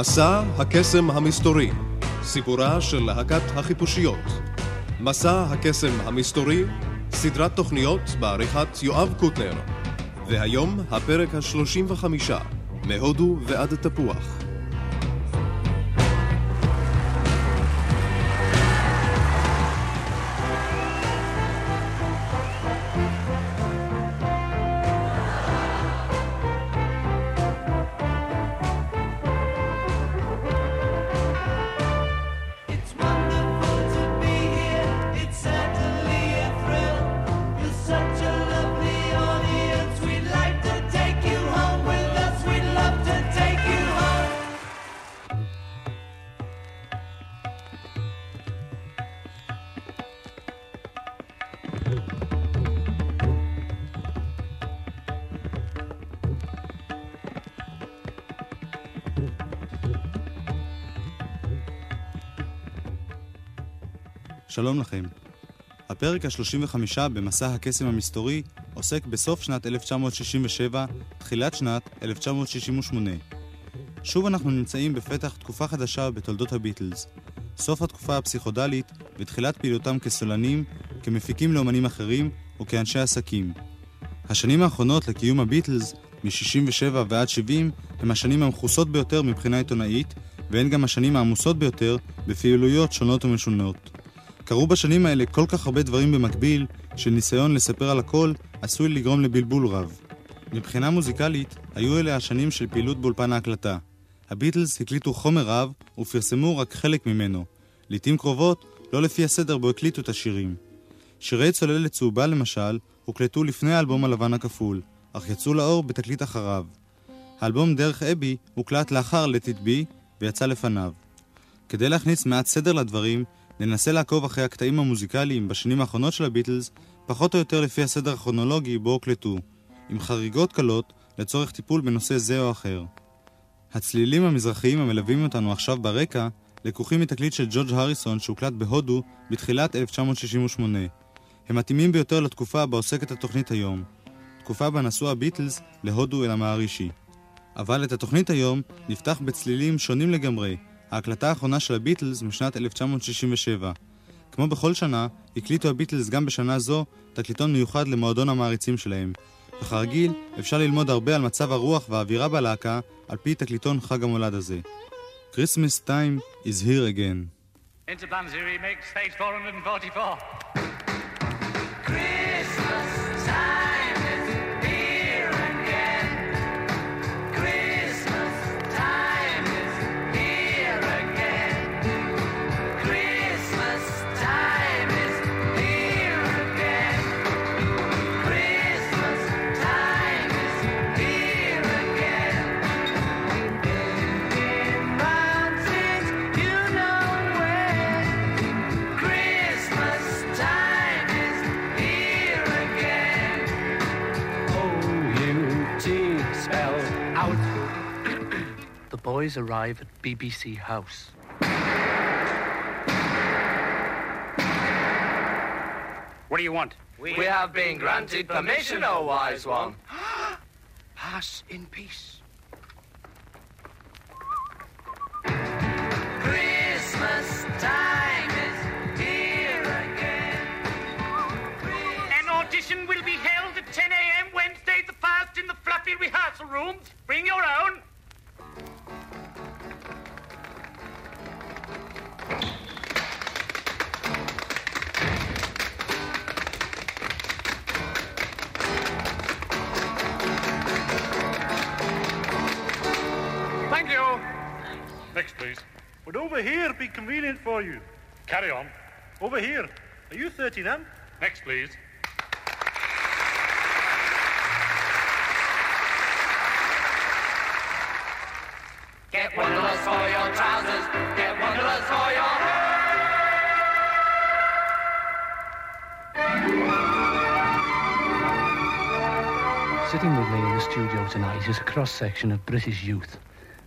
מסע הקסם המסתורי, סיפורה של להקת החיפושיות. מסע הקסם המסתורי, סדרת תוכניות בעריכת יואב קוטנר. והיום הפרק השלושים וחמישה, מהודו ועד תפוח. שלום לכם. הפרק ה-35 במסע הקסם המסתורי עוסק בסוף שנת 1967, תחילת שנת 1968. שוב אנחנו נמצאים בפתח תקופה חדשה בתולדות הביטלס. סוף התקופה הפסיכודלית ותחילת פעילותם כסולנים, כמפיקים לאמנים אחרים וכאנשי עסקים. השנים האחרונות לקיום הביטלס, מ-67 ועד 70, הם השנים המכוסות ביותר מבחינה עיתונאית, והן גם השנים העמוסות ביותר בפעילויות שונות ומשונות. קרו בשנים האלה כל כך הרבה דברים במקביל, שניסיון לספר על הכל עשוי לגרום לבלבול רב. מבחינה מוזיקלית, היו אלה השנים של פעילות באולפן ההקלטה. הביטלס הקליטו חומר רב ופרסמו רק חלק ממנו. לעיתים קרובות, לא לפי הסדר בו הקליטו את השירים. שירי צוללת צהובה למשל, הוקלטו לפני האלבום הלבן הכפול, אך יצאו לאור בתקליט אחריו. האלבום דרך אבי הוקלט לאחר It Be ויצא לפניו. כדי להכניס מעט סדר לדברים, ננסה לעקוב אחרי הקטעים המוזיקליים בשנים האחרונות של הביטלס, פחות או יותר לפי הסדר הכרונולוגי בו הוקלטו, עם חריגות קלות לצורך טיפול בנושא זה או אחר. הצלילים המזרחיים המלווים אותנו עכשיו ברקע, לקוחים מתקליט של ג'ורג' הריסון שהוקלט בהודו בתחילת 1968. הם מתאימים ביותר לתקופה בה עוסקת התוכנית היום, תקופה בה נסעו הביטלס להודו אל המערישי. אבל את התוכנית היום נפתח בצלילים שונים לגמרי, ההקלטה האחרונה של הביטלס משנת 1967. כמו בכל שנה, הקליטו הביטלס גם בשנה זו תקליטון מיוחד למועדון המעריצים שלהם. וכרגיל, אפשר ללמוד הרבה על מצב הרוח והאווירה בלהקה על פי תקליטון חג המולד הזה. Christmas time is here again. Interplanetary remix, stage 444. Boys arrive at BBC House. What do you want? We have been granted permission, O wise one. Pass in peace. Christmas time is here again. An audition will be held at 10 a.m. Wednesday the 1st in the fluffy rehearsal rooms. Bring your own. Please. Would over here be convenient for you? Carry on. Over here. Are you 30 then? Next, please. Get wonderless for your trousers. Get wonderless for your hair. Sitting with me in the studio tonight is a cross section of British youth.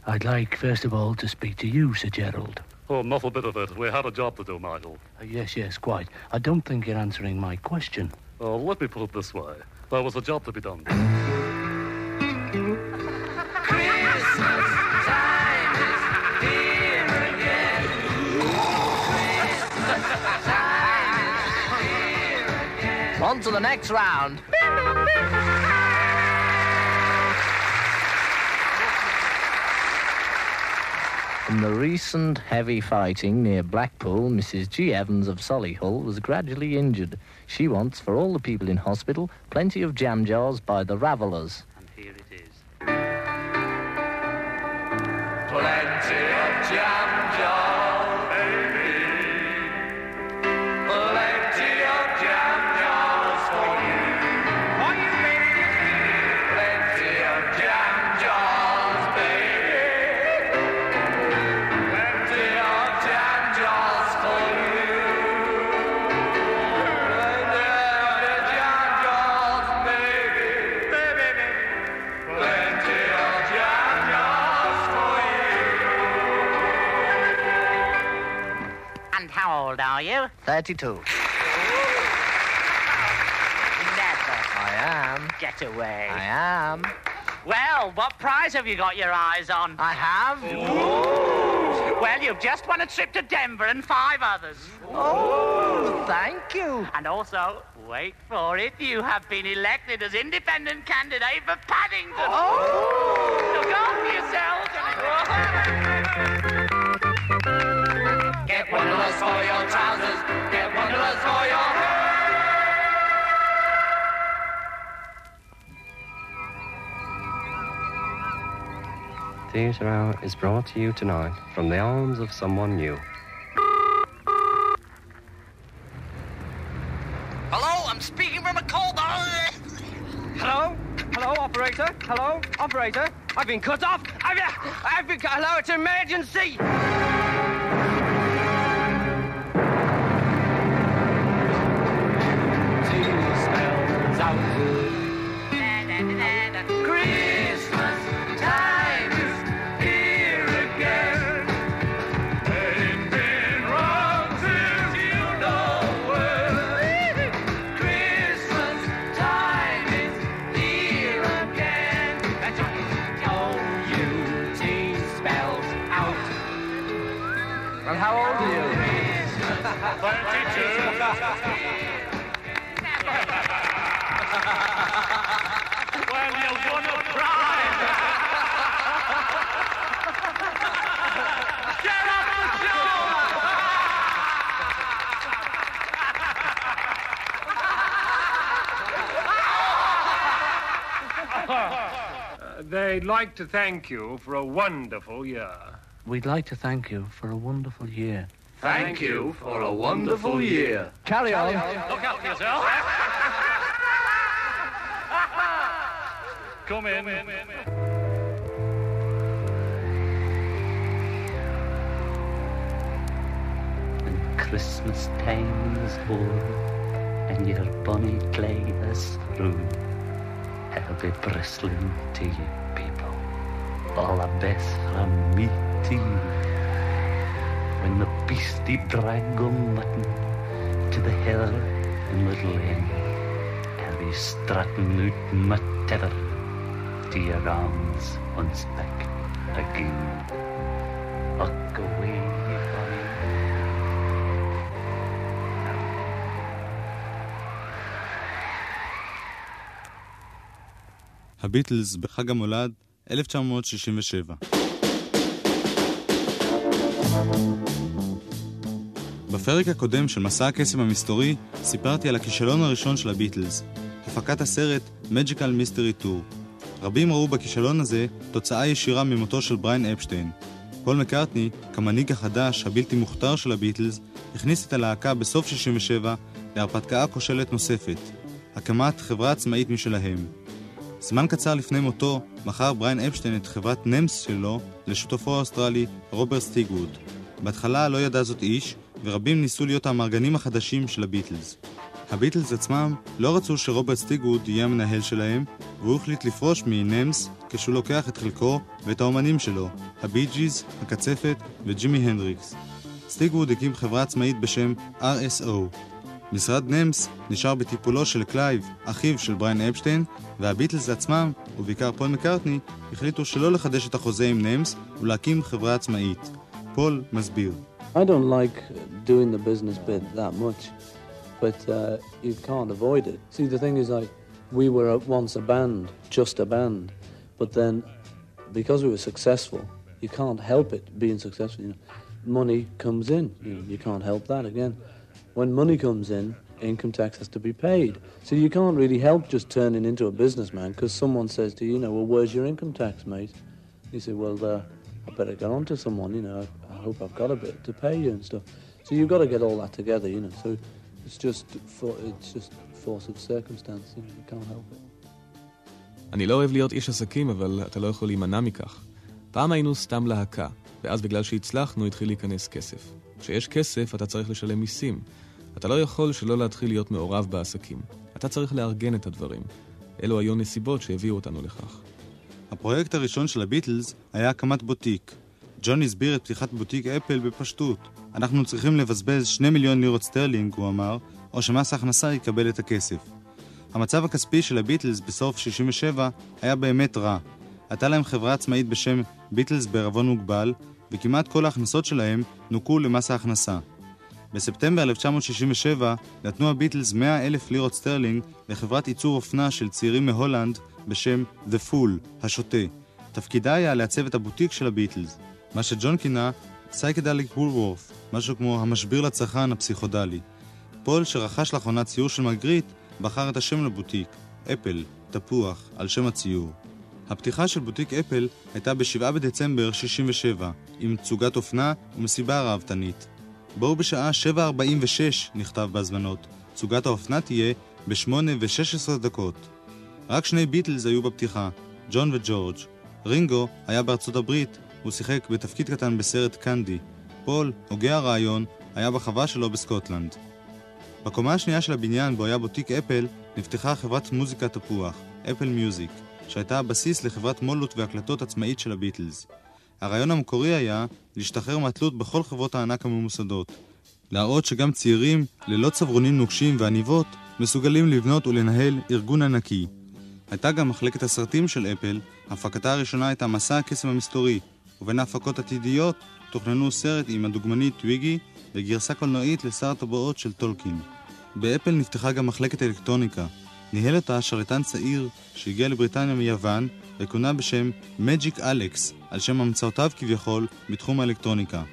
I'd like, first of all, to speak to you, Sir Gerald. Oh, not a bit of it. We had a job to do, Michael. Uh, yes, yes, quite. I don't think you're answering my question. Oh, let me put it this way. There was a job to be done. Christmas time is here again. Christmas time is here again. On to the next round. In the recent heavy fighting near Blackpool, Mrs. G. Evans of Solihull was gradually injured. She wants, for all the people in hospital, plenty of jam jars by the Ravellers. 32. Never. I am. Get away. I am. Well, what prize have you got your eyes on? I have. Well, you've just won a trip to Denver and five others. Oh, thank you. And also, wait for it, you have been elected as independent candidate for Paddington. Oh. Look after yourselves. Get wonderless for your trousers. Get wonderless for your hair. Theatre Hour is brought to you tonight from the arms of someone new. Hello, I'm speaking from a cold. Hello? Hello, operator? Hello, operator? I've been cut off! I've, I've been... Hello, it's an emergency! Well, how old are you? well, you're gonna cry. Get up the show! They'd like to thank you for a wonderful year. We'd like to thank you for a wonderful year. Thank you for a wonderful year. Carry on. Look out for yourself. Come in. And Christmas time is over, and your bonny clay is through. I'll be bristling to you, people. All the best from me you. When the beastie dragon mutton to the heather in Little Inn, be strutting out my tether to your arms once back again. Look away. הביטלס בחג המולד 1967. בפרק הקודם של מסע הקסם המסתורי סיפרתי על הכישלון הראשון של הביטלס, הפקת הסרט Magical Mystery Tour. רבים ראו בכישלון הזה תוצאה ישירה ממותו של בריין אפשטיין. פול מקארטני, כמנהיג החדש הבלתי מוכתר של הביטלס, הכניס את הלהקה בסוף 67 להרפתקה כושלת נוספת, הקמת חברה עצמאית משלהם. זמן קצר לפני מותו, מכר בריין אפשטיין את חברת NEMS שלו לשותפו האוסטרלי רוברט סטיגווד. בהתחלה לא ידע זאת איש, ורבים ניסו להיות האמרגנים החדשים של הביטלס. הביטלס עצמם לא רצו שרוברט סטיגווד יהיה המנהל שלהם, והוא החליט לפרוש מ NEMS כשהוא לוקח את חלקו ואת האומנים שלו, הבי ג'יז, הקצפת וג'ימי הנדריקס. סטיגווד הקים חברה עצמאית בשם RSO. משרד NEMS נשאר בטיפולו של קלייב, אחיו של בריין אפשטיין, והביטלס עצמם, ובעיקר פול מקארטני, החליטו שלא לחדש את החוזה עם NEMS ולהקים חברה עצמאית. פול מסביר. I don't like doing the business bit that much. but uh, you can't avoid it. See, the thing is, like, we were once a band, just a band, but then because we were successful, you can't help it being successful. You know, money comes in. You, know, you can't help that again. When money comes in, income tax has to be paid. So you can't really help just turning into a businessman because someone says to you, you know, well, where's your income tax, mate? You say, well, uh, I better get on to someone, you know, hope I've got a bit to pay you and stuff. So you've got to get all that together, you know. So it's just for, it's just force of circumstance, you know, you can't help it. אני לא אוהב להיות איש עסקים, אבל אתה לא יכול להימנע מכך. פעם היינו סתם להקה, ואז בגלל שהצלחנו התחיל להיכנס כסף. כשיש כסף אתה צריך לשלם מיסים. אתה לא יכול שלא להתחיל להיות מעורב בעסקים. אתה צריך לארגן את הדברים. אלו היו נסיבות שהביאו אותנו לכך. הפרויקט הראשון של הביטלס היה הקמת בוטיק. ג'ון הסביר את פתיחת בוטיק אפל בפשטות. אנחנו צריכים לבזבז 2 מיליון לירות סטרלינג, הוא אמר, או שמס ההכנסה יקבל את הכסף. המצב הכספי של הביטלס בסוף 67 היה באמת רע. הייתה להם חברה עצמאית בשם ביטלס בערבון מוגבל, וכמעט כל ההכנסות שלהם נוכו למס ההכנסה. בספטמבר 1967 נתנו הביטלס 100 אלף לירות סטרלינג לחברת ייצור אופנה של צעירים מהולנד בשם The Fool, השוטה. תפקידה היה לעצב את הבוטיק של הביטלס, מה שג'ון כינה psychedelic Woolworth, משהו כמו המשביר לצרכן הפסיכודלי. פול, שרכש לאחרונה ציור של מגריט, בחר את השם לבוטיק, Apple, תפוח, על שם הציור. הפתיחה של בוטיק Apple הייתה ב-7 בדצמבר 67, עם תצוגת אופנה ומסיבה ראוותנית. בואו בשעה 7.46, נכתב בהזמנות. תצוגת האופנה תהיה ב-8 ו-16 דקות. רק שני ביטלס היו בפתיחה, ג'ון וג'ורג'. רינגו היה בארצות הברית, הוא שיחק בתפקיד קטן בסרט קנדי. פול, הוגה הרעיון, היה בחווה שלו בסקוטלנד. בקומה השנייה של הבניין, בו היה בוטיק Apple, נפתחה חברת מוזיקה תפוח, Apple Music, שהייתה הבסיס לחברת מו"לות והקלטות עצמאית של הביטלס. הרעיון המקורי היה להשתחרר מהתלות בכל חברות הענק הממוסדות. להראות שגם צעירים, ללא צברונים נוקשים ועניבות, מסוגלים לבנות ולנהל ארגון ענקי. הייתה גם מחלקת הסרטים של אפל, הפקתה הראשונה הייתה מסע הקסם המסתורי, ובין ההפקות עתידיות תוכננו סרט עם הדוגמנית טוויגי וגרסה קולנועית לשר הטבעות של טולקין. באפל נפתחה גם מחלקת אלקטרוניקה. ניהל אותה שרלטן צעיר שהגיע לבריטניה מיוון וכונה בשם מג'יק אלכס, על שם המצאותיו כביכול בתחום האלקטרוניקה.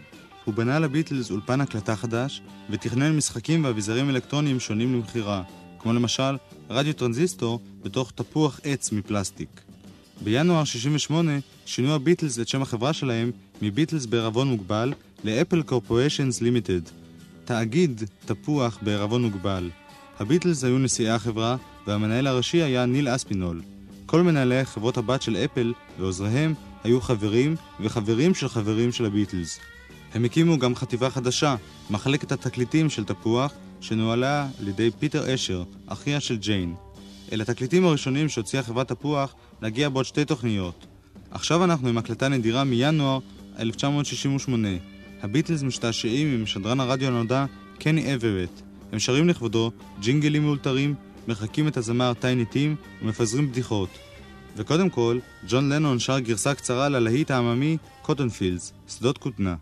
הוא בנה לביטלס אולפן הקלטה חדש ותכנן משחקים ואביזרים אלקטרוניים שונים למכירה, כמו למשל רדיו טרנזיסטור בתוך תפוח עץ מפלסטיק. בינואר 68 שינו הביטלס את שם החברה שלהם מביטלס בערבון מוגבל ל Apple Corporations Limited, תאגיד תפוח בערבון מוגבל. הביטלס היו נשיאי החברה והמנהל הראשי היה ניל אספינול. כל מנהלי חברות הבת של Apple ועוזריהם היו חברים וחברים של חברים של הביטלס. הם הקימו גם חטיבה חדשה, מחלקת התקליטים של תפוח, שנוהלה על ידי פיטר אשר, אחיה של ג'יין. אל התקליטים הראשונים שהוציאה חברת תפוח נגיע בעוד שתי תוכניות. עכשיו אנחנו עם הקלטה נדירה מינואר 1968. הביטלס משתעשעים עם שדרן הרדיו הנודע קני אברט. הם שרים לכבודו ג'ינגלים מאולתרים, מחקים את הזמר טייני טים ומפזרים בדיחות. וקודם כל, ג'ון לנון שר גרסה קצרה ללהיט העממי קוטנפילדס, שדות כותנה.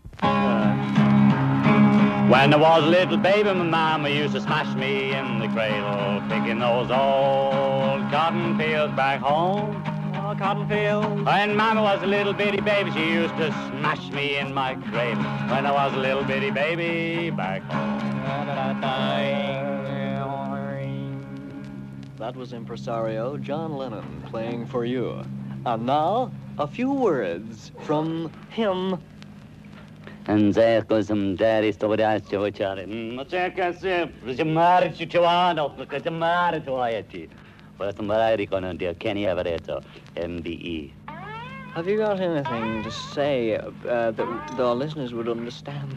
When I was a little baby, my mama used to smash me in the cradle, picking those old cotton fields back home. Oh, cotton fields. When mama was a little bitty baby, she used to smash me in my cradle. When I was a little bitty baby back home. That was impresario John Lennon playing for you. And now, a few words from him. Înțeleg că sunt tare istoria ce vă ceare. Mă ce că se, ce mare ce ceva, nu, că ce mare ce ai aici. Vă să mă rai riconă de Kenny Everetto, MBE. Have you got anything to say uh, that that our listeners would understand?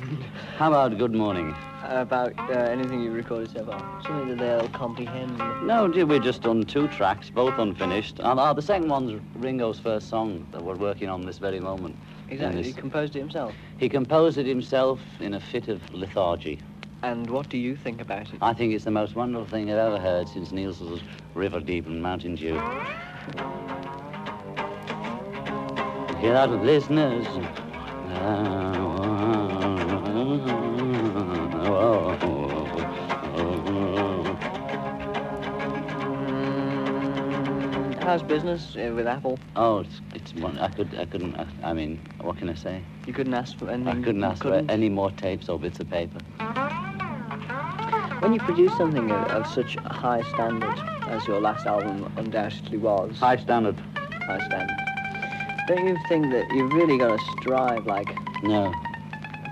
How about good morning? About uh, anything you've recorded so far? Something that they'll comprehend. No, dear, we've just done two tracks, both unfinished. And uh, the second one's Ringo's first song that we're working on this very moment. Exactly. He composed it himself. He composed it himself in a fit of lethargy. And what do you think about it? I think it's the most wonderful thing I've ever heard since Nielsen's River Deep and Mountain Dew. Hear that, listeners? How's business uh, with Apple? Oh, it's, it's one. I could, I couldn't. I, I mean, what can I say? You couldn't ask for anything. I couldn't ask couldn't? for any more tapes or bits of paper. When you produce something of, of such a high standard as your last album undoubtedly was. High standard. High standard. Don't you think that you've really got to strive, like, No.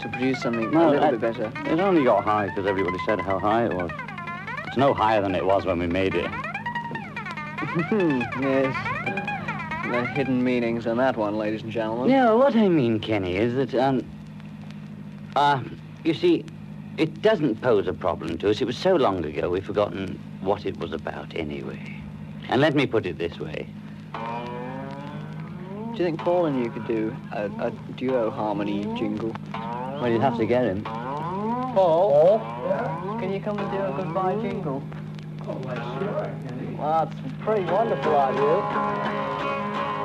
to produce something No, a little I- bit better? It only got high because everybody said how high it was. It's no higher than it was when we made it. Yes. The hidden meanings in that one, ladies and gentlemen. No, what I mean, Kenny, is that, um, uh, you see, it doesn't pose a problem to us. It was so long ago, we've forgotten what it was about anyway. And let me put it this way. Do you think Paul and you could do a, a duo harmony jingle? Well, you'd have to get him. Paul? Can you come and do a goodbye jingle? Well, that's a pretty wonderful idea.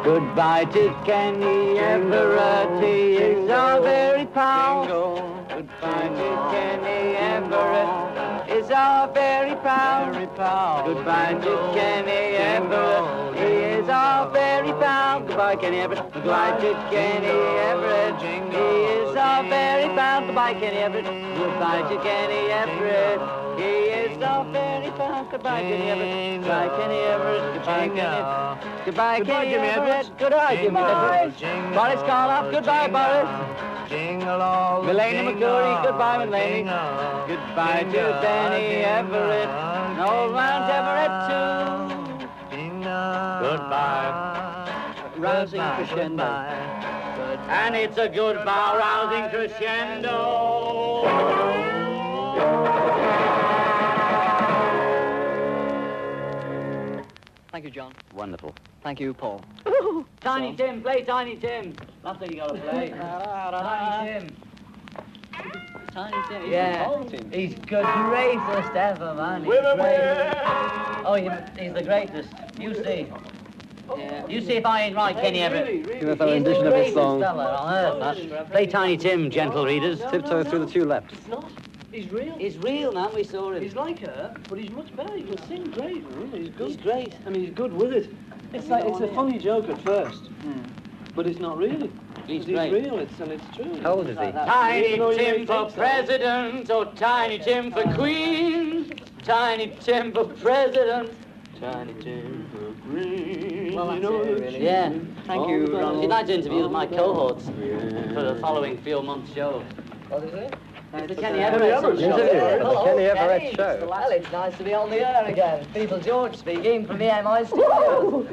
Goodbye to Kenny Everett, he is our very pal. Goodbye to Kenny Everett, is our very pal. Goodbye to Kenny Everett, he is our very pal. Goodbye Kenny Everett, goodbye to Kenny Everett, he is our very pal. Goodbye Kenny Everett, goodbye to Kenny Everett, he is our very pal. Goodbye Kenny Everett, goodbye Kenny Everett, goodbye Kenny Everett. Goodbye, Goodbye, Kenny Jimmy Everett. Everett. Goodbye, Jimmy Everett. Jingle, Boris Karloff. Goodbye, Boris. Jingle all the Mulaney jingle, McCurry. Goodbye, Mulaney. jingle, Goodbye to jingle, Benny jingle, Everett. And old Mount Everett, too. Goodbye. Rousing crescendo. And it's a goodbye rousing crescendo. Thank you, John. Wonderful. Thank you, Paul. Ooh. Tiny Tim, play Tiny Tim. That's what you gotta play. Tiny Tim. Tiny Tim. Yeah, he's the greatest ever, man. He's great. Oh, he, he's the greatest. You see. You see if I ain't right, Kenny Everett. Give us our He's rendition of his song. on earth. Play Tiny Tim, gentle readers. Tiptoe through the two tulips. He's real. He's real, man. We saw him. He's like her, but he's much better. He can sing great. man. He's good. He's great. I mean, he's good with it. It's like it's a funny joke at first, hmm. but it's not really. He's he's great. real. It's and it's true. How old is he? Tiny Even though you may Tim think for so. president, or Tiny Tim for queen. Tiny Tim for president. Tiny Tim for queen. Well, that's it, really. Yeah. Thank you, Ronald. You'd like to interview my cohorts for the following few months show. What is it? It's the Kenny Everett show. Hello, Kenny Everett show. Well, it's nice to be on the air again. People George speaking from the MI studios.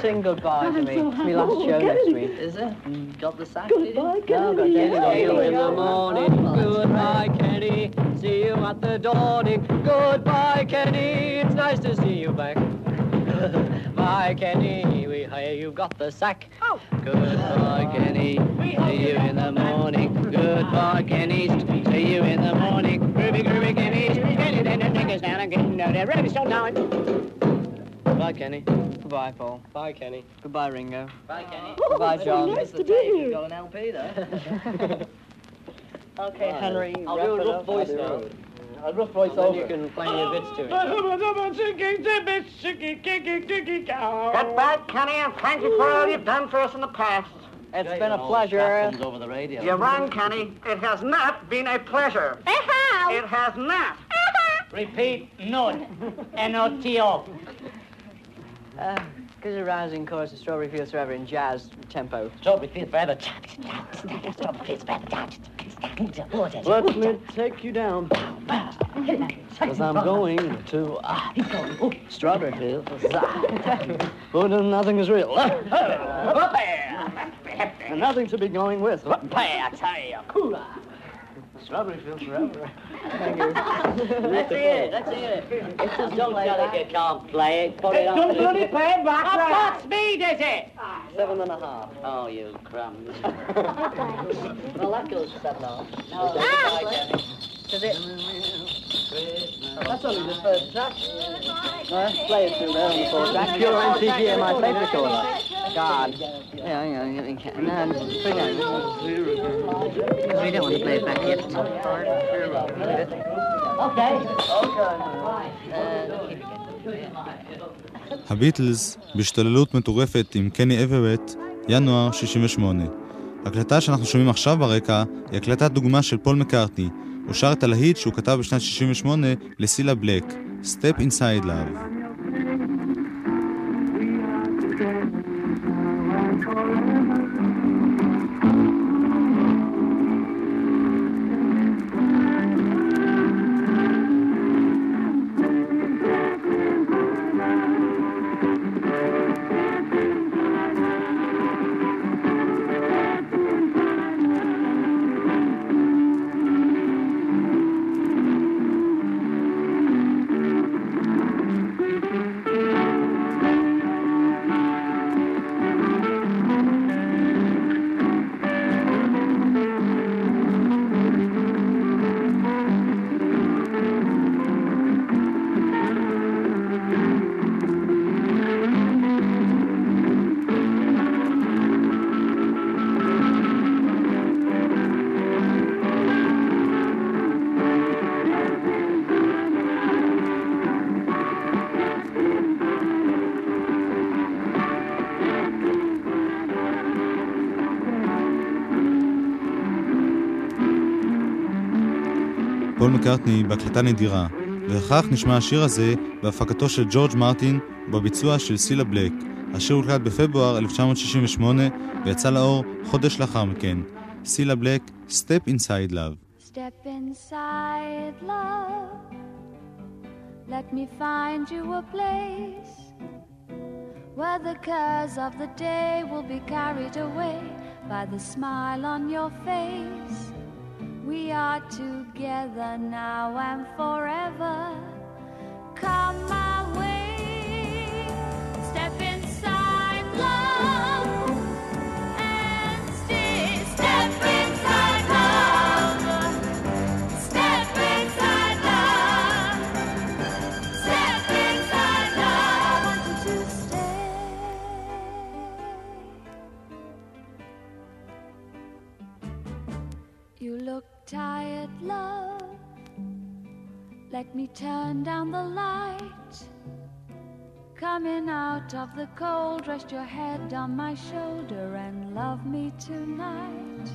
Sing goodbye to me. It's my last oh, show next week. Is it? Mm. Got the sack, did you? No, got See Kenny. you in the morning. Goodbye, Kenny. See you at the dawning. Goodbye, Kenny. It's nice to see you back. Bye, Kenny. We hear you got the sack. Oh. Goodbye, Kenny. See you in the morning. Goodbye, Kenny. See you in the morning. Groovy, groovy, Kenny. Kenny, then the niggas down and getting down there. Ready, so down. Goodbye, Kenny. Goodbye, Paul. Bye, Kenny. Goodbye, Ringo. Bye, Kenny. Goodbye, John. Nice to be here. Got an LP there. Okay, Henry. I'll do a it rough voice now. A rough voice Then over. you can play your bits to it. Get back, Kenny, and thank you for all you've done for us in the past. It's been a pleasure. Comes over the radio. You're wrong, Kenny. It has not been a pleasure. It has not. Repeat, not. N-O-T-O. Uh, gives a rousing chorus of Strawberry Fields Forever in jazz tempo. Strawberry Fields Forever. Let me take you down. Because I'm going to uh, Strawberry Fields. but uh, nothing is real. nothing to be going with. Strawberry Fields Forever. Thank you. Let's hear it, let's hear it. It's just don't tell it you can't play it. Put it on. Don't bloody pay it back, Of right? what speed is it? Seven and a half. Oh, you crumbs. Well, that goes to seven and a half. No, Ah! Does it? הביטלס בהשתוללות מטורפת עם קני אברט, ינואר 68. הקלטה שאנחנו שומעים עכשיו ברקע היא הקלטת דוגמה של פול מקארטני, הוא שר את הלהיט שהוא כתב בשנת 68 לסילה בלק, Step Inside Love. מקארטני בהקלטה נדירה, וכך נשמע השיר הזה בהפקתו של ג'ורג' מרטין ובביצוע של סילה בלק. השיר הוקלט בפברואר 1968 ויצא לאור חודש לאחר מכן. סילה בלק, Step Inside Love. Step inside, love. Let me find you a place where the cares of the day will be carried away by the smile on your face. We are together now and forever. Come my Let me turn down the light. Coming out of the cold, rest your head on my shoulder and love me tonight.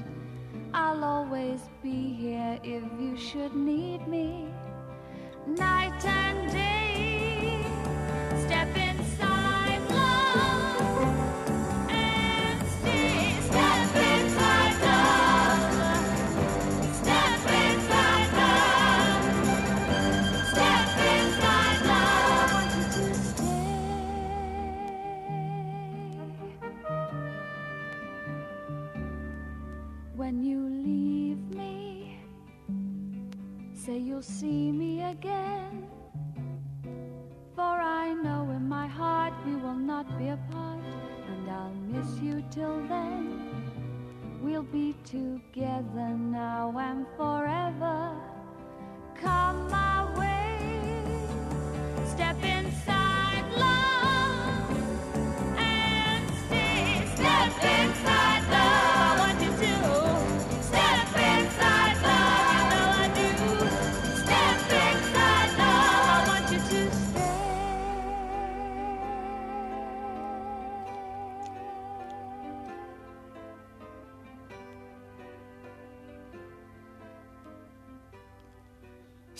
I'll always be here if you should need me. Night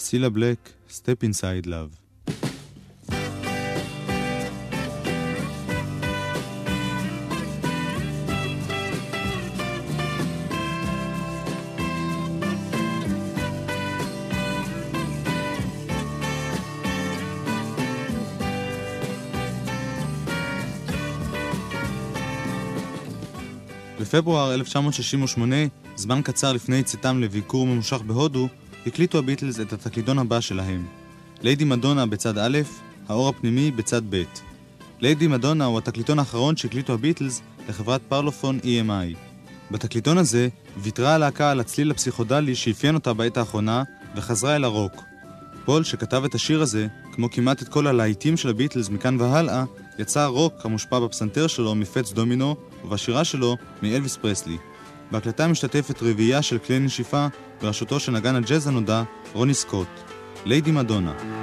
סילה בלק, Step Inside Love. בפברואר 1968, זמן קצר לפני צאתם לביקור ממושך בהודו, הקליטו הביטלס את התקליטון הבא שלהם. Lady Madonna בצד א', האור הפנימי בצד ב'. Lady Madonna הוא התקליטון האחרון שהקליטו הביטלס לחברת Parlophone EMI. בתקליטון הזה ויתרה הלהקה על הצליל הפסיכודלי שאפיין אותה בעת האחרונה וחזרה אל הרוק. פול, שכתב את השיר הזה, כמו כמעט את כל הלהיטים של הביטלס מכאן והלאה, יצר רוק המושפע בפסנתר שלו מפטס דומינו ובשירה שלו מאלוויס פרסלי. בהקלטה משתתפת רביעייה של כלי נשיפה בראשותו של נגן הג'אז הנודע רוני סקוט. ליידי מדונה.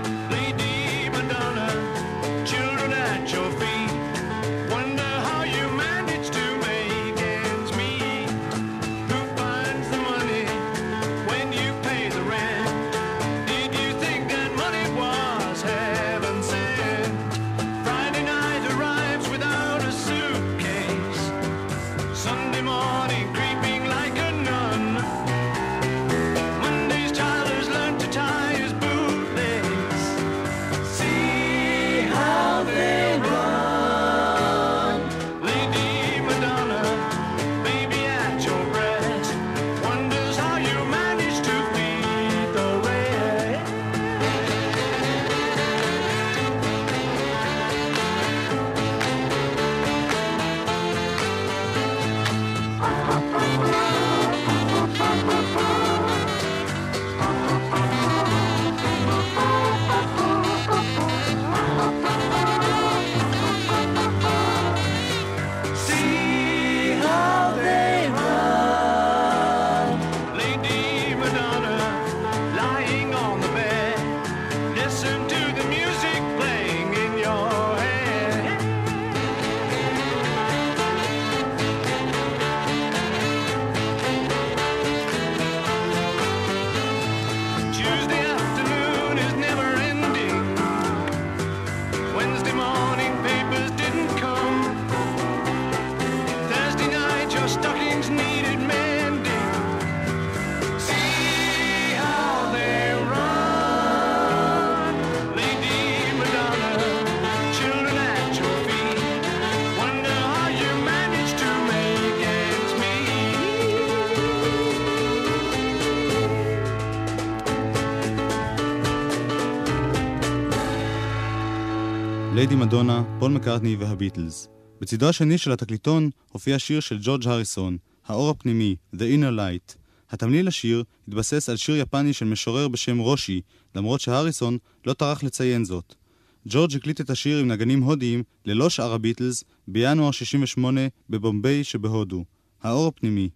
Lady Madonna, פול מקארטני והביטלס. בצידו השני של התקליטון הופיע שיר של ג'ורג' הריסון, האור הפנימי, The Inner Light. התמליל לשיר התבסס על שיר יפני של משורר בשם רושי, למרות שהריסון לא טרח לציין זאת. ג'ורג' הקליט את השיר עם נגנים הודיים ללא שאר הביטלס בינואר 68 בבומביי שבהודו. האור הפנימי.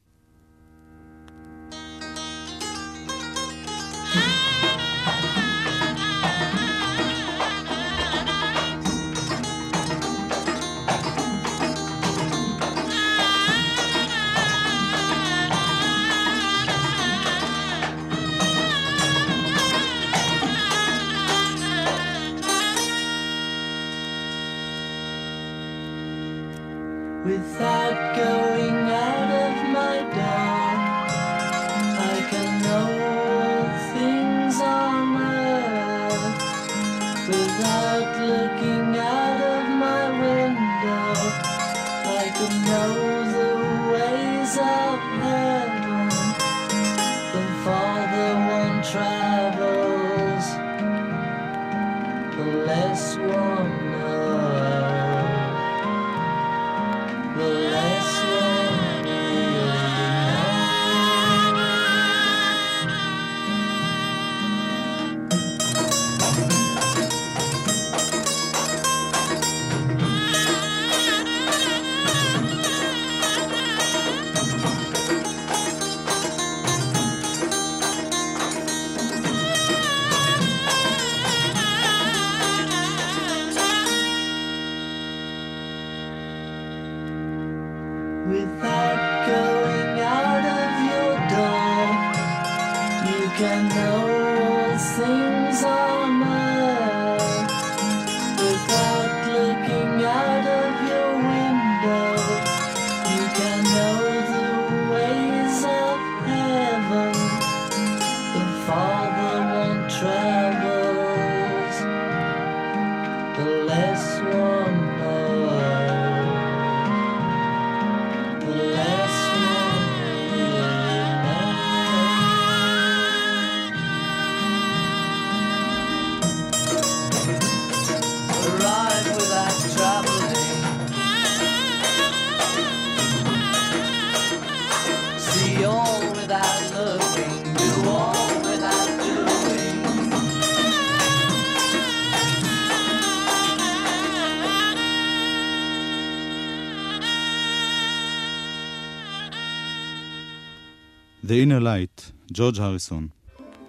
The Inner Light, ג'ורג' הריסון.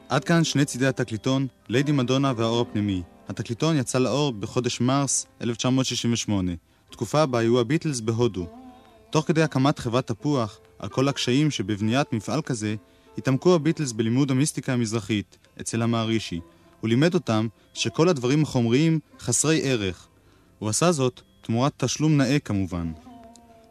עד כאן שני צידי התקליטון, ליידי מדונה והאור הפנימי. התקליטון יצא לאור בחודש מרס 1968, תקופה בה היו הביטלס בהודו. תוך כדי הקמת חברת תפוח, על כל הקשיים שבבניית מפעל כזה, התעמקו הביטלס בלימוד המיסטיקה המזרחית, אצל המערישי. הוא לימד אותם שכל הדברים החומריים חסרי ערך. הוא עשה זאת תמורת תשלום נאה כמובן.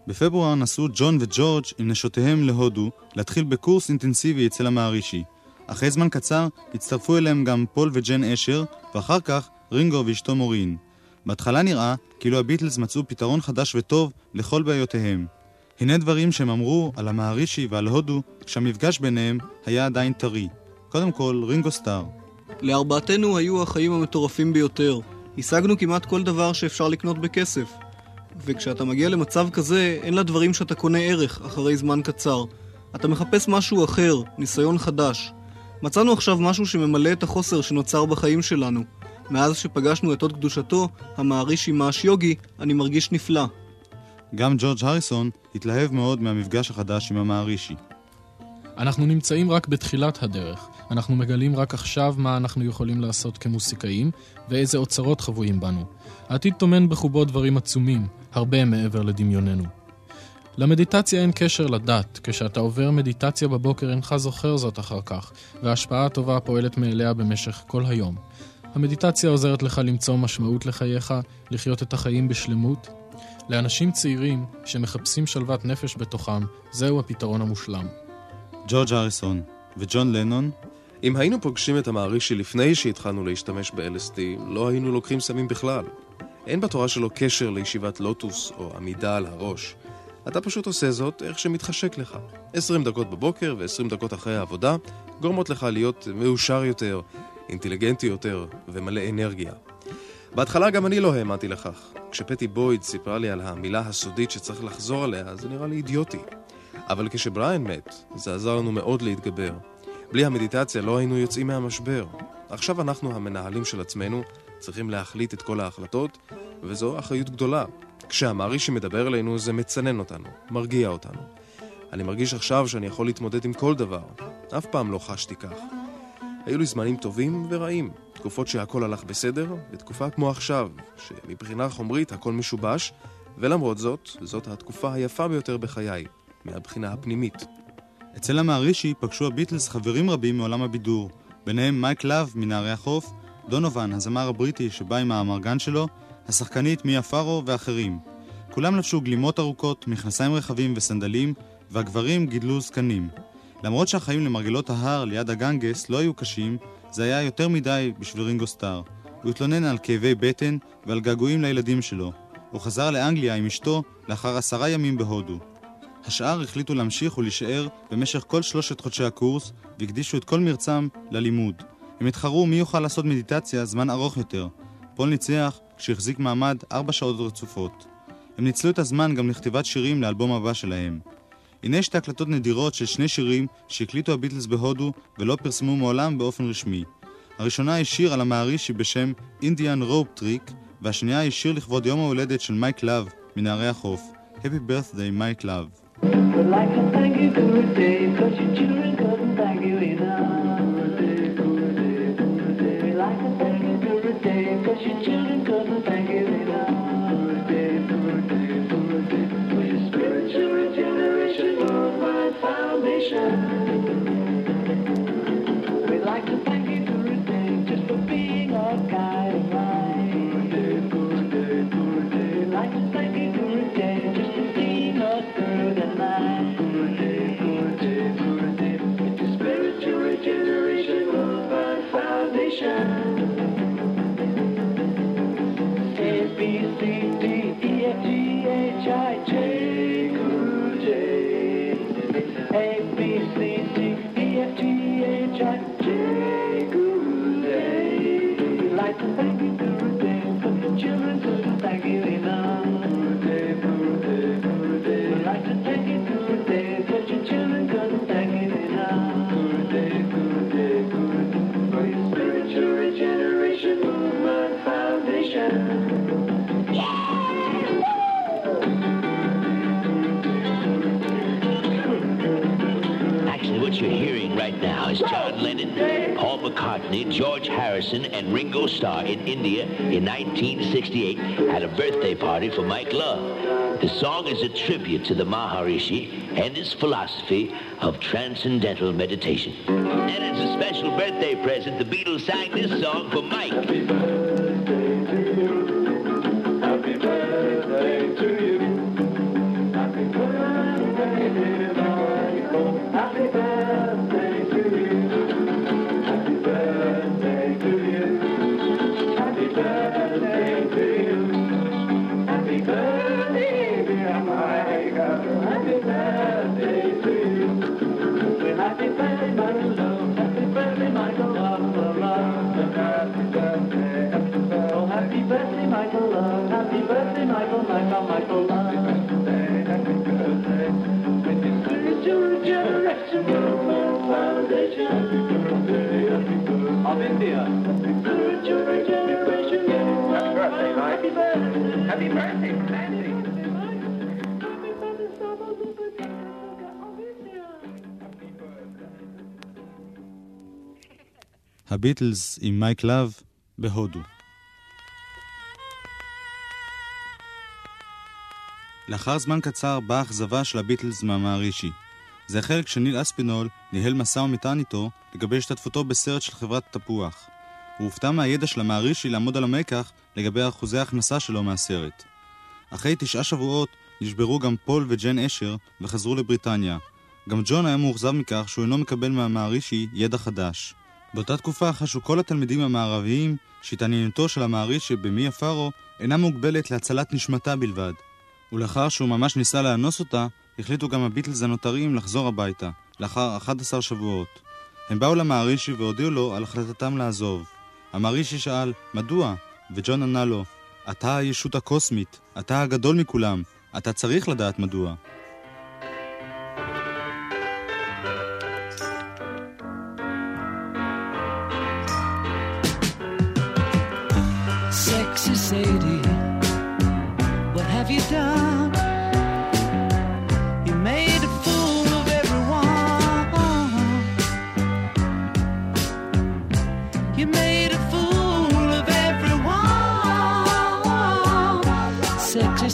בפברואר נסעו ג'ון וג'ורג' עם נשותיהם להודו להתחיל בקורס אינטנסיבי אצל המהרישי. אחרי זמן קצר הצטרפו אליהם גם פול וג'יין אשר, ואחר כך רינגו ואשתו מורין. בהתחלה נראה כאילו הביטלס מצאו פתרון חדש וטוב לכל בעיותיהם. הנה דברים שהם אמרו על המהרישי ועל הודו כשהמפגש ביניהם היה עדיין טרי. קודם כל, רינגו סטאר. לארבעתנו היו החיים המטורפים ביותר. השגנו כמעט כל דבר שאפשר לקנות בכסף. וכשאתה מגיע למצב כזה, אין לדברים שאתה קונה ערך אחרי זמן קצר. אתה מחפש משהו אחר, ניסיון חדש. מצאנו עכשיו משהו שממלא את החוסר שנוצר בחיים שלנו. מאז שפגשנו את עוד קדושתו, המערישי מאש יוגי, אני מרגיש נפלא. גם ג'ורג' הריסון התלהב מאוד מהמפגש החדש עם המערישי. אנחנו נמצאים רק בתחילת הדרך. אנחנו מגלים רק עכשיו מה אנחנו יכולים לעשות כמוסיקאים, ואיזה אוצרות חבויים בנו. העתיד טומן בחובו דברים עצומים, הרבה מעבר לדמיוננו. למדיטציה אין קשר לדת, כשאתה עובר מדיטציה בבוקר אינך זוכר זאת אחר כך, וההשפעה הטובה פועלת מאליה במשך כל היום. המדיטציה עוזרת לך למצוא משמעות לחייך, לחיות את החיים בשלמות. לאנשים צעירים שמחפשים שלוות נפש בתוכם, זהו הפתרון המושלם. ג'ורג' הריסון וג'ון לנון אם היינו פוגשים את המערישי לפני שהתחלנו להשתמש ב-LSD, לא היינו לוקחים סמים בכלל. אין בתורה שלו קשר לישיבת לוטוס או עמידה על הראש. אתה פשוט עושה זאת איך שמתחשק לך. 20 דקות בבוקר ו-20 דקות אחרי העבודה גורמות לך להיות מאושר יותר, אינטליגנטי יותר ומלא אנרגיה. בהתחלה גם אני לא האמנתי לכך. כשפטי בויד סיפרה לי על המילה הסודית שצריך לחזור עליה, זה נראה לי אידיוטי. אבל כשבריאן מת, זה עזר לנו מאוד להתגבר. בלי המדיטציה לא היינו יוצאים מהמשבר. עכשיו אנחנו המנהלים של עצמנו, צריכים להחליט את כל ההחלטות, וזו אחריות גדולה. כשהמערישי מדבר אלינו זה מצנן אותנו, מרגיע אותנו. אני מרגיש עכשיו שאני יכול להתמודד עם כל דבר. אף פעם לא חשתי כך. היו לי זמנים טובים ורעים, תקופות שהכל הלך בסדר, ותקופה כמו עכשיו, שמבחינה חומרית הכל משובש, ולמרות זאת, זאת התקופה היפה ביותר בחיי, מהבחינה הפנימית. אצל המערישי פגשו הביטלס חברים רבים מעולם הבידור, ביניהם מייק לאב מנערי החוף, דונובן, הזמר הבריטי שבא עם האמרגן שלו, השחקנית מיה פארו ואחרים. כולם לבשו גלימות ארוכות, מכנסיים רחבים וסנדלים, והגברים גידלו זקנים. למרות שהחיים למרגלות ההר ליד הגנגס לא היו קשים, זה היה יותר מדי בשביל רינגו סטאר. הוא התלונן על כאבי בטן ועל געגועים לילדים שלו. הוא חזר לאנגליה עם אשתו לאחר עשרה ימים בהודו. השאר החליטו להמשיך ולהישאר במשך כל שלושת חודשי הקורס והקדישו את כל מרצם ללימוד. הם התחרו מי יוכל לעשות מדיטציה זמן ארוך יותר. פול ניצח כשהחזיק מעמד ארבע שעות רצופות. הם ניצלו את הזמן גם לכתיבת שירים לאלבום הבא שלהם. הנה שתי הקלטות נדירות של שני שירים שהקליטו הביטלס בהודו ולא פרסמו מעולם באופן רשמי. הראשונה היא שיר על המהרישי בשם Indian Rope Trick, והשנייה היא שיר לכבוד יום ההולדת של מייק לאב מנערי החוף. Happy birthday, Mike Love. Like your children go deep, deep. George Harrison, and Ringo Starr in India in 1968 at a birthday party for Mike Love. The song is a tribute to the Maharishi and his philosophy of transcendental meditation. And as a special birthday present, the Beatles sang this song for Mike. Michael. Love. Happy birthday, Michael. Michael, Michael. Love. Happy birthday, happy birthday. With your spiritual regeneration, movement foundation. Happy birthday, happy birthday. Of India. Spiritual regeneration, movement birthday, Happy birthday. Happy birthday from Nancy. הביטלס עם מייק לאב בהודו. לאחר זמן קצר באה אכזבה של הביטלס מהמהרישי. זה החל כשניל אספינול ניהל משא ומטען איתו לגבי השתתפותו בסרט של חברת תפוח. הוא הופתע מהידע של המהרישי לעמוד על המקח לגבי אחוזי ההכנסה שלו מהסרט. אחרי תשעה שבועות נשברו גם פול וג'יין אשר וחזרו לבריטניה. גם ג'ון היה מאוכזב מכך שהוא אינו מקבל מהמערישי ידע חדש. באותה תקופה חשו כל התלמידים המערביים שהתעניינותו של המערישי במיה פארו אינה מוגבלת להצלת נשמתה בלבד. ולאחר שהוא ממש ניסה לאנוס אותה, החליטו גם הביטלס הנותרים לחזור הביתה, לאחר 11 שבועות. הם באו למערישי והודיעו לו על החלטתם לעזוב. המערישי שאל, מדוע? וג'ון ענה לו, אתה הישות הקוסמית, אתה הגדול מכולם, אתה צריך לדעת מדוע.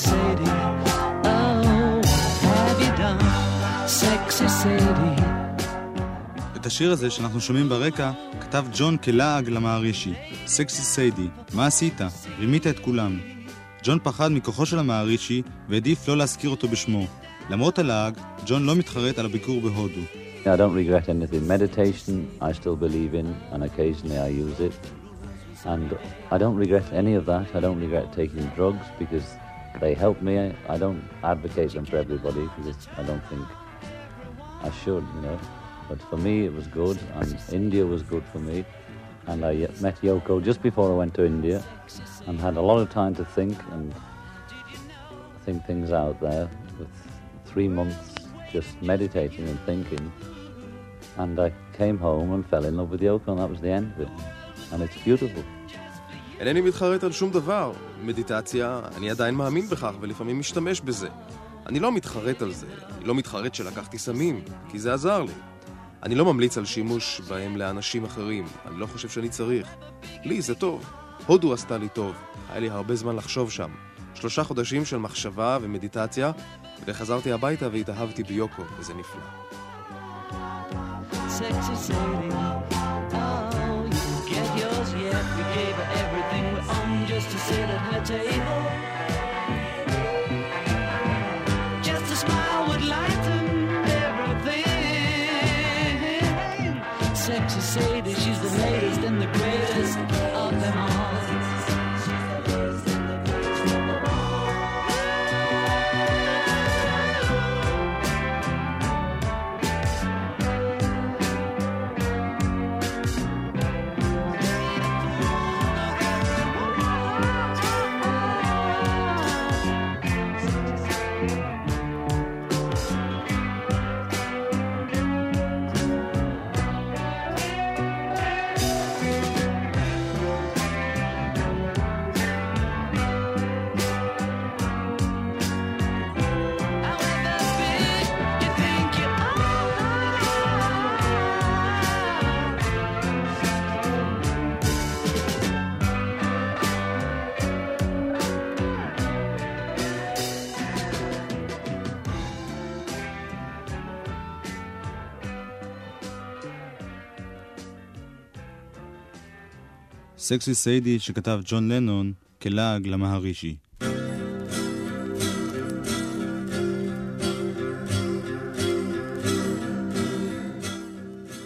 Sadie, oh, what have you done? Sexy Sadie. את השיר הזה שאנחנו שומעים ברקע כתב ג'ון כלעג למערישי. סקסי סיידי, מה עשית? רימית את כולם. ג'ון פחד מכוחו של המערישי והעדיף לא להזכיר אותו בשמו. למרות הלעג, ג'ון לא מתחרט על הביקור בהודו. I don't regret anything. Meditation, I still believe in, and occasionally I use it. And I don't regret any of that. I don't regret taking drugs because they help me. I don't advocate them for everybody because I don't think I should, you know. But for me, it was good, and India was good for me. And I uh, met Yoko just before I went to India and had a lot of time to think and think things out there with three months just meditating and thinking. And I came home and fell in love with Yoko, and that was the end of it. And it's beautiful. אינני מתחרט על שום דבר. מדיטציה, אני עדיין מאמין בכך ולפעמים משתמש בזה. אני לא מתחרט על זה. אני לא מתחרט שלקחתי סמים, כי זה עזר לי. אני לא ממליץ על שימוש בהם לאנשים אחרים. אני לא חושב שאני צריך. לי זה טוב. הודו עשתה לי טוב. היה לי הרבה זמן לחשוב שם. שלושה חודשים של מחשבה ומדיטציה, וחזרתי הביתה והתאהבתי ביוקו, וזה נפלא. Sexy סקסי סיידי שכתב ג'ון לנון כלעג למהרישי.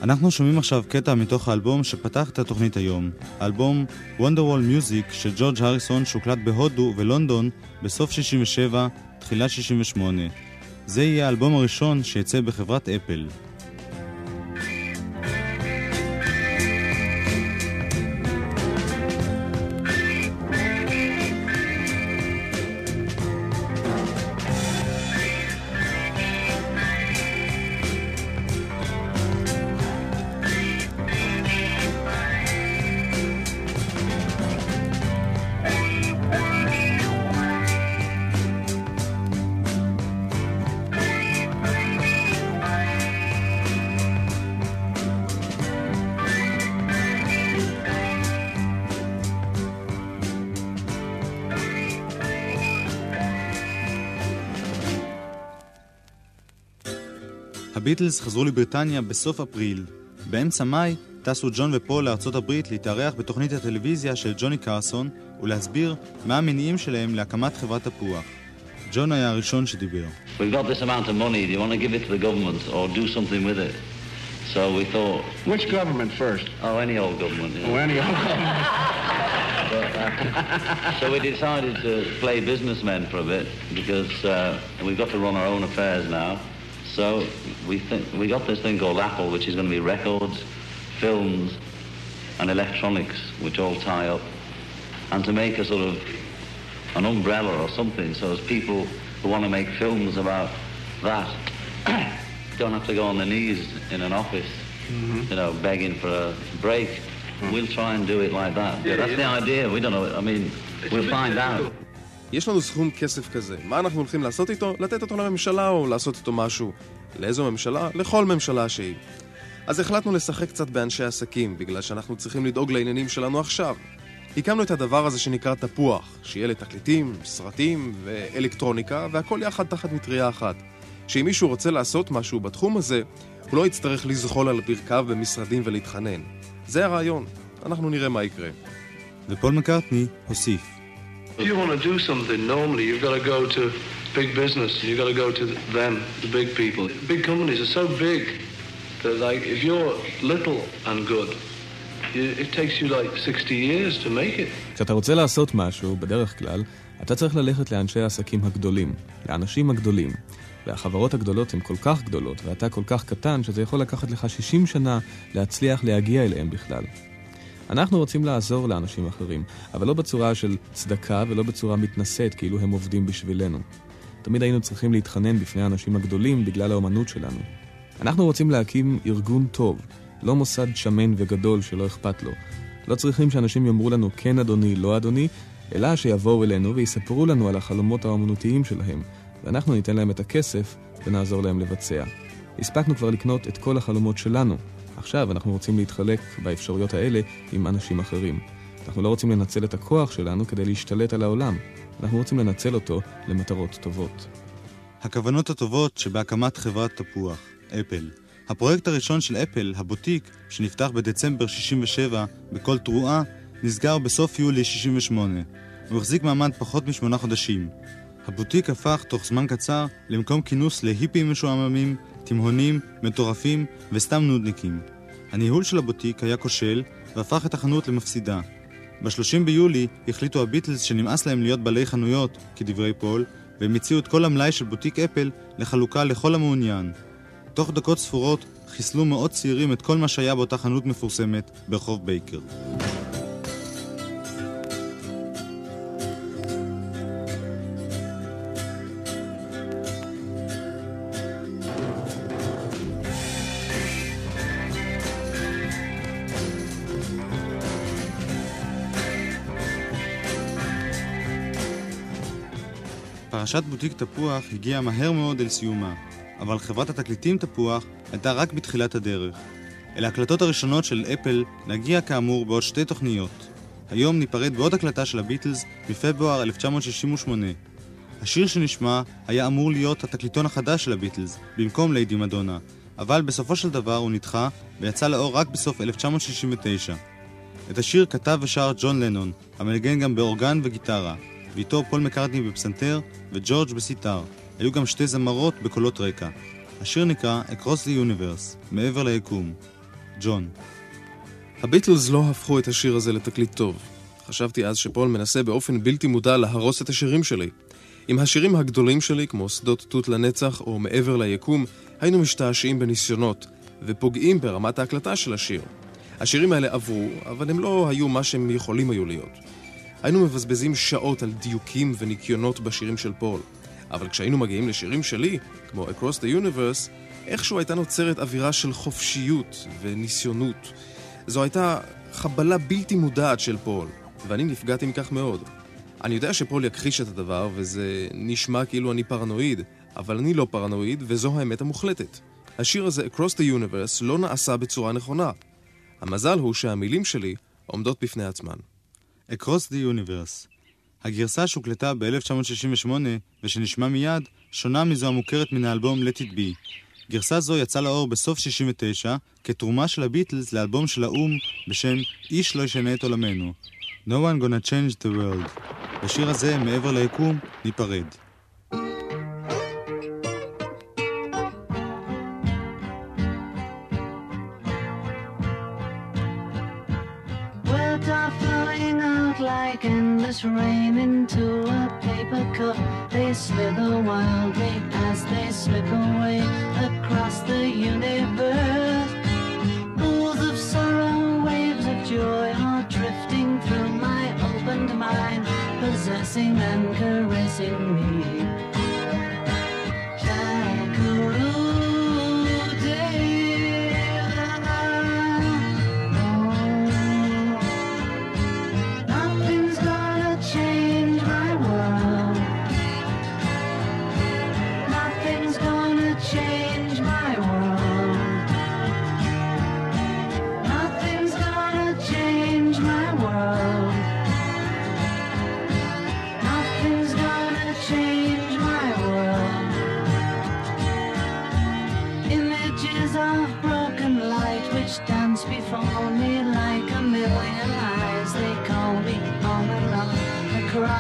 אנחנו שומעים עכשיו קטע מתוך האלבום שפתח את התוכנית היום. האלבום Wonderwall Music של ג'ורג' הריסון שהוקלט בהודו ולונדון בסוף 67, תחילת 68. זה יהיה האלבום הראשון שיצא בחברת אפל. הביטלס חזרו לבריטניה בסוף אפריל. באמצע מאי טסו ג'ון ופול לארצות הברית להתארח בתוכנית הטלוויזיה של ג'וני קרסון ולהסביר מה המניעים שלהם להקמת חברת תפוח. ג'ון היה הראשון שדיבר. We've got this amount of money. Do you want to give it to the government or do something with it? So we thought. Which government first? Oh, any old government. you know. Oh, any old government. But, uh, so we decided to play businessmen for a bit because uh, we've got to run our own affairs now. So we think we got this thing called Apple, which is going to be records, films, and electronics, which all tie up. and to make a sort of an umbrella or something so as people who want to make films about that don't have to go on their knees in an office, you know, begging for a break. We'll try and do it like that. Yeah, That's the idea. We don't know. I mean, we'll find out. יש לנו סכום כסף כזה, מה אנחנו הולכים לעשות איתו? לתת אותו לממשלה או לעשות איתו משהו? לאיזו ממשלה? לכל ממשלה שהיא. אז החלטנו לשחק קצת באנשי עסקים, בגלל שאנחנו צריכים לדאוג לעניינים שלנו עכשיו. הקמנו את הדבר הזה שנקרא תפוח, שיהיה לתקליטים, סרטים ואלקטרוניקה, והכל יחד תחת מטריה אחת. שאם מישהו רוצה לעשות משהו בתחום הזה, הוא לא יצטרך לזחול על ברכיו במשרדים ולהתחנן. זה הרעיון, אנחנו נראה מה יקרה. ופול מקארטני הוסיף. If you want to do something, normally you've got to go to big business. You've got to go to them, the big people. Big companies are so big that, like, if you're little and good, it takes you like 60 years to make it. כשאתה רוצה לעשות משהו, בדרך כלל, אתה צריך ללכת לאנשי העסקים הגדולים, לאנשים הגדולים. והחברות הגדולות הן כל כך גדולות, ואתה כל כך קטן, שזה יכול לקחת לך 60 שנה להצליח להגיע אליהם בכלל. אנחנו רוצים לעזור לאנשים אחרים, אבל לא בצורה של צדקה ולא בצורה מתנשאת, כאילו הם עובדים בשבילנו. תמיד היינו צריכים להתחנן בפני האנשים הגדולים בגלל האומנות שלנו. אנחנו רוצים להקים ארגון טוב, לא מוסד שמן וגדול שלא אכפת לו. לא צריכים שאנשים יאמרו לנו כן אדוני, לא אדוני, אלא שיבואו אלינו ויספרו לנו על החלומות האומנותיים שלהם, ואנחנו ניתן להם את הכסף ונעזור להם לבצע. הספקנו כבר לקנות את כל החלומות שלנו. עכשיו אנחנו רוצים להתחלק באפשרויות האלה עם אנשים אחרים. אנחנו לא רוצים לנצל את הכוח שלנו כדי להשתלט על העולם. אנחנו רוצים לנצל אותו למטרות טובות. הכוונות הטובות שבהקמת חברת תפוח, אפל. הפרויקט הראשון של אפל, הבוטיק, שנפתח בדצמבר 67 בכל תרועה, נסגר בסוף יולי 68. הוא החזיק מעמד פחות משמונה חודשים. הבוטיק הפך תוך זמן קצר למקום כינוס להיפים משועממים, תימהונים, מטורפים וסתם נודניקים. הניהול של הבוטיק היה כושל והפך את החנות למפסידה. ב-30 ביולי החליטו הביטלס שנמאס להם להיות בעלי חנויות, כדברי פול, והם הציעו את כל המלאי של בוטיק אפל לחלוקה לכל המעוניין. תוך דקות ספורות חיסלו מאות צעירים את כל מה שהיה באותה חנות מפורסמת ברחוב בייקר. פרשת בוטיק תפוח הגיעה מהר מאוד אל סיומה, אבל חברת התקליטים תפוח הייתה רק בתחילת הדרך. אל ההקלטות הראשונות של אפל נגיע כאמור בעוד שתי תוכניות. היום ניפרד בעוד הקלטה של הביטלס בפברואר 1968. השיר שנשמע היה אמור להיות התקליטון החדש של הביטלס, במקום ליידי מדונה, אבל בסופו של דבר הוא נדחה ויצא לאור רק בסוף 1969. את השיר כתב ושר ג'ון לנון, המנגן גם באורגן וגיטרה, ואיתו פול מקארטני בפסנתר וג'ורג' בסיטר. היו גם שתי זמרות בקולות רקע. השיר נקרא Across the Universe, מעבר ליקום. ג'ון. הביטלס לא הפכו את השיר הזה לתקליט טוב. חשבתי אז שפול מנסה באופן בלתי מודע להרוס את השירים שלי. עם השירים הגדולים שלי, כמו שדות תות לנצח או מעבר ליקום, היינו משתעשעים בניסיונות, ופוגעים ברמת ההקלטה של השיר. השירים האלה עברו, אבל הם לא היו מה שהם יכולים היו להיות. היינו מבזבזים שעות על דיוקים וניקיונות בשירים של פול. אבל כשהיינו מגיעים לשירים שלי, כמו Across the Universe, איכשהו הייתה נוצרת אווירה של חופשיות וניסיונות. זו הייתה חבלה בלתי מודעת של פול, ואני נפגעתי מכך מאוד. אני יודע שפול יכחיש את הדבר, וזה נשמע כאילו אני פרנואיד, אבל אני לא פרנואיד, וזו האמת המוחלטת. השיר הזה, Across the Universe, לא נעשה בצורה נכונה. המזל הוא שהמילים שלי עומדות בפני עצמן. Across the Universe. הגרסה שהוקלטה ב-1968 ושנשמע מיד, שונה מזו המוכרת מן האלבום Let It Be. גרסה זו יצאה לאור בסוף 69 כתרומה של הביטלס לאלבום של האו"ם בשם "איש לא ישנה את עולמנו". No one gonna change the world. בשיר הזה, מעבר ליקום, ניפרד. was rain into a paper cup. They slither wildly as they slip away across the universe. Pools of sorrow, waves of joy are drifting through my opened mind, possessing and caressing me.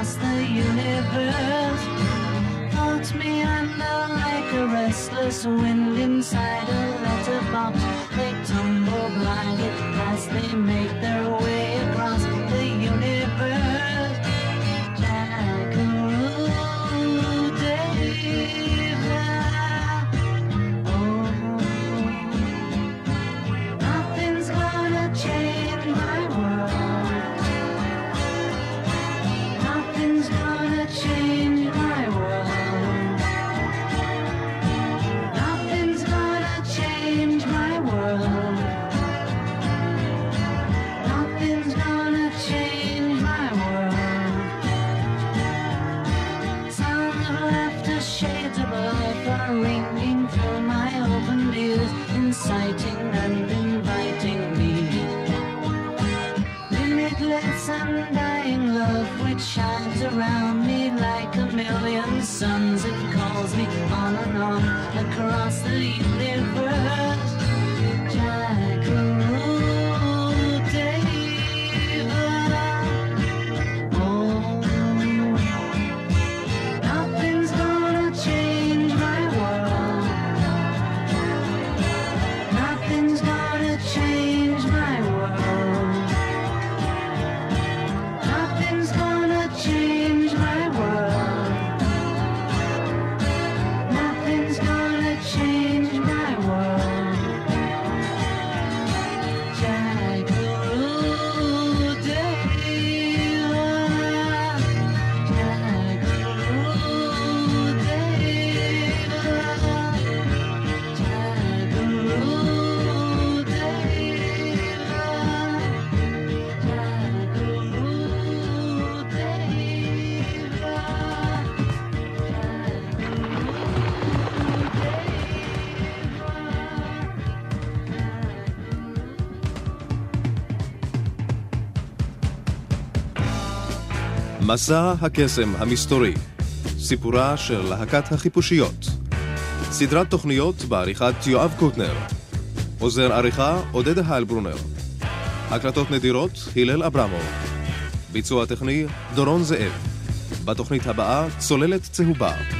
across the universe. Haunt me under like a restless wind inside a letterbox. They tumble blinded as they make their way across the universe. מסע הקסם המסתורי, סיפורה של להקת החיפושיות. סדרת תוכניות בעריכת יואב קוטנר. עוזר עריכה עודד היילברונר. הקלטות נדירות הלל אברמוב. ביצוע טכני דורון זאב. בתוכנית הבאה צוללת צהובה.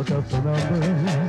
Sokak sanandı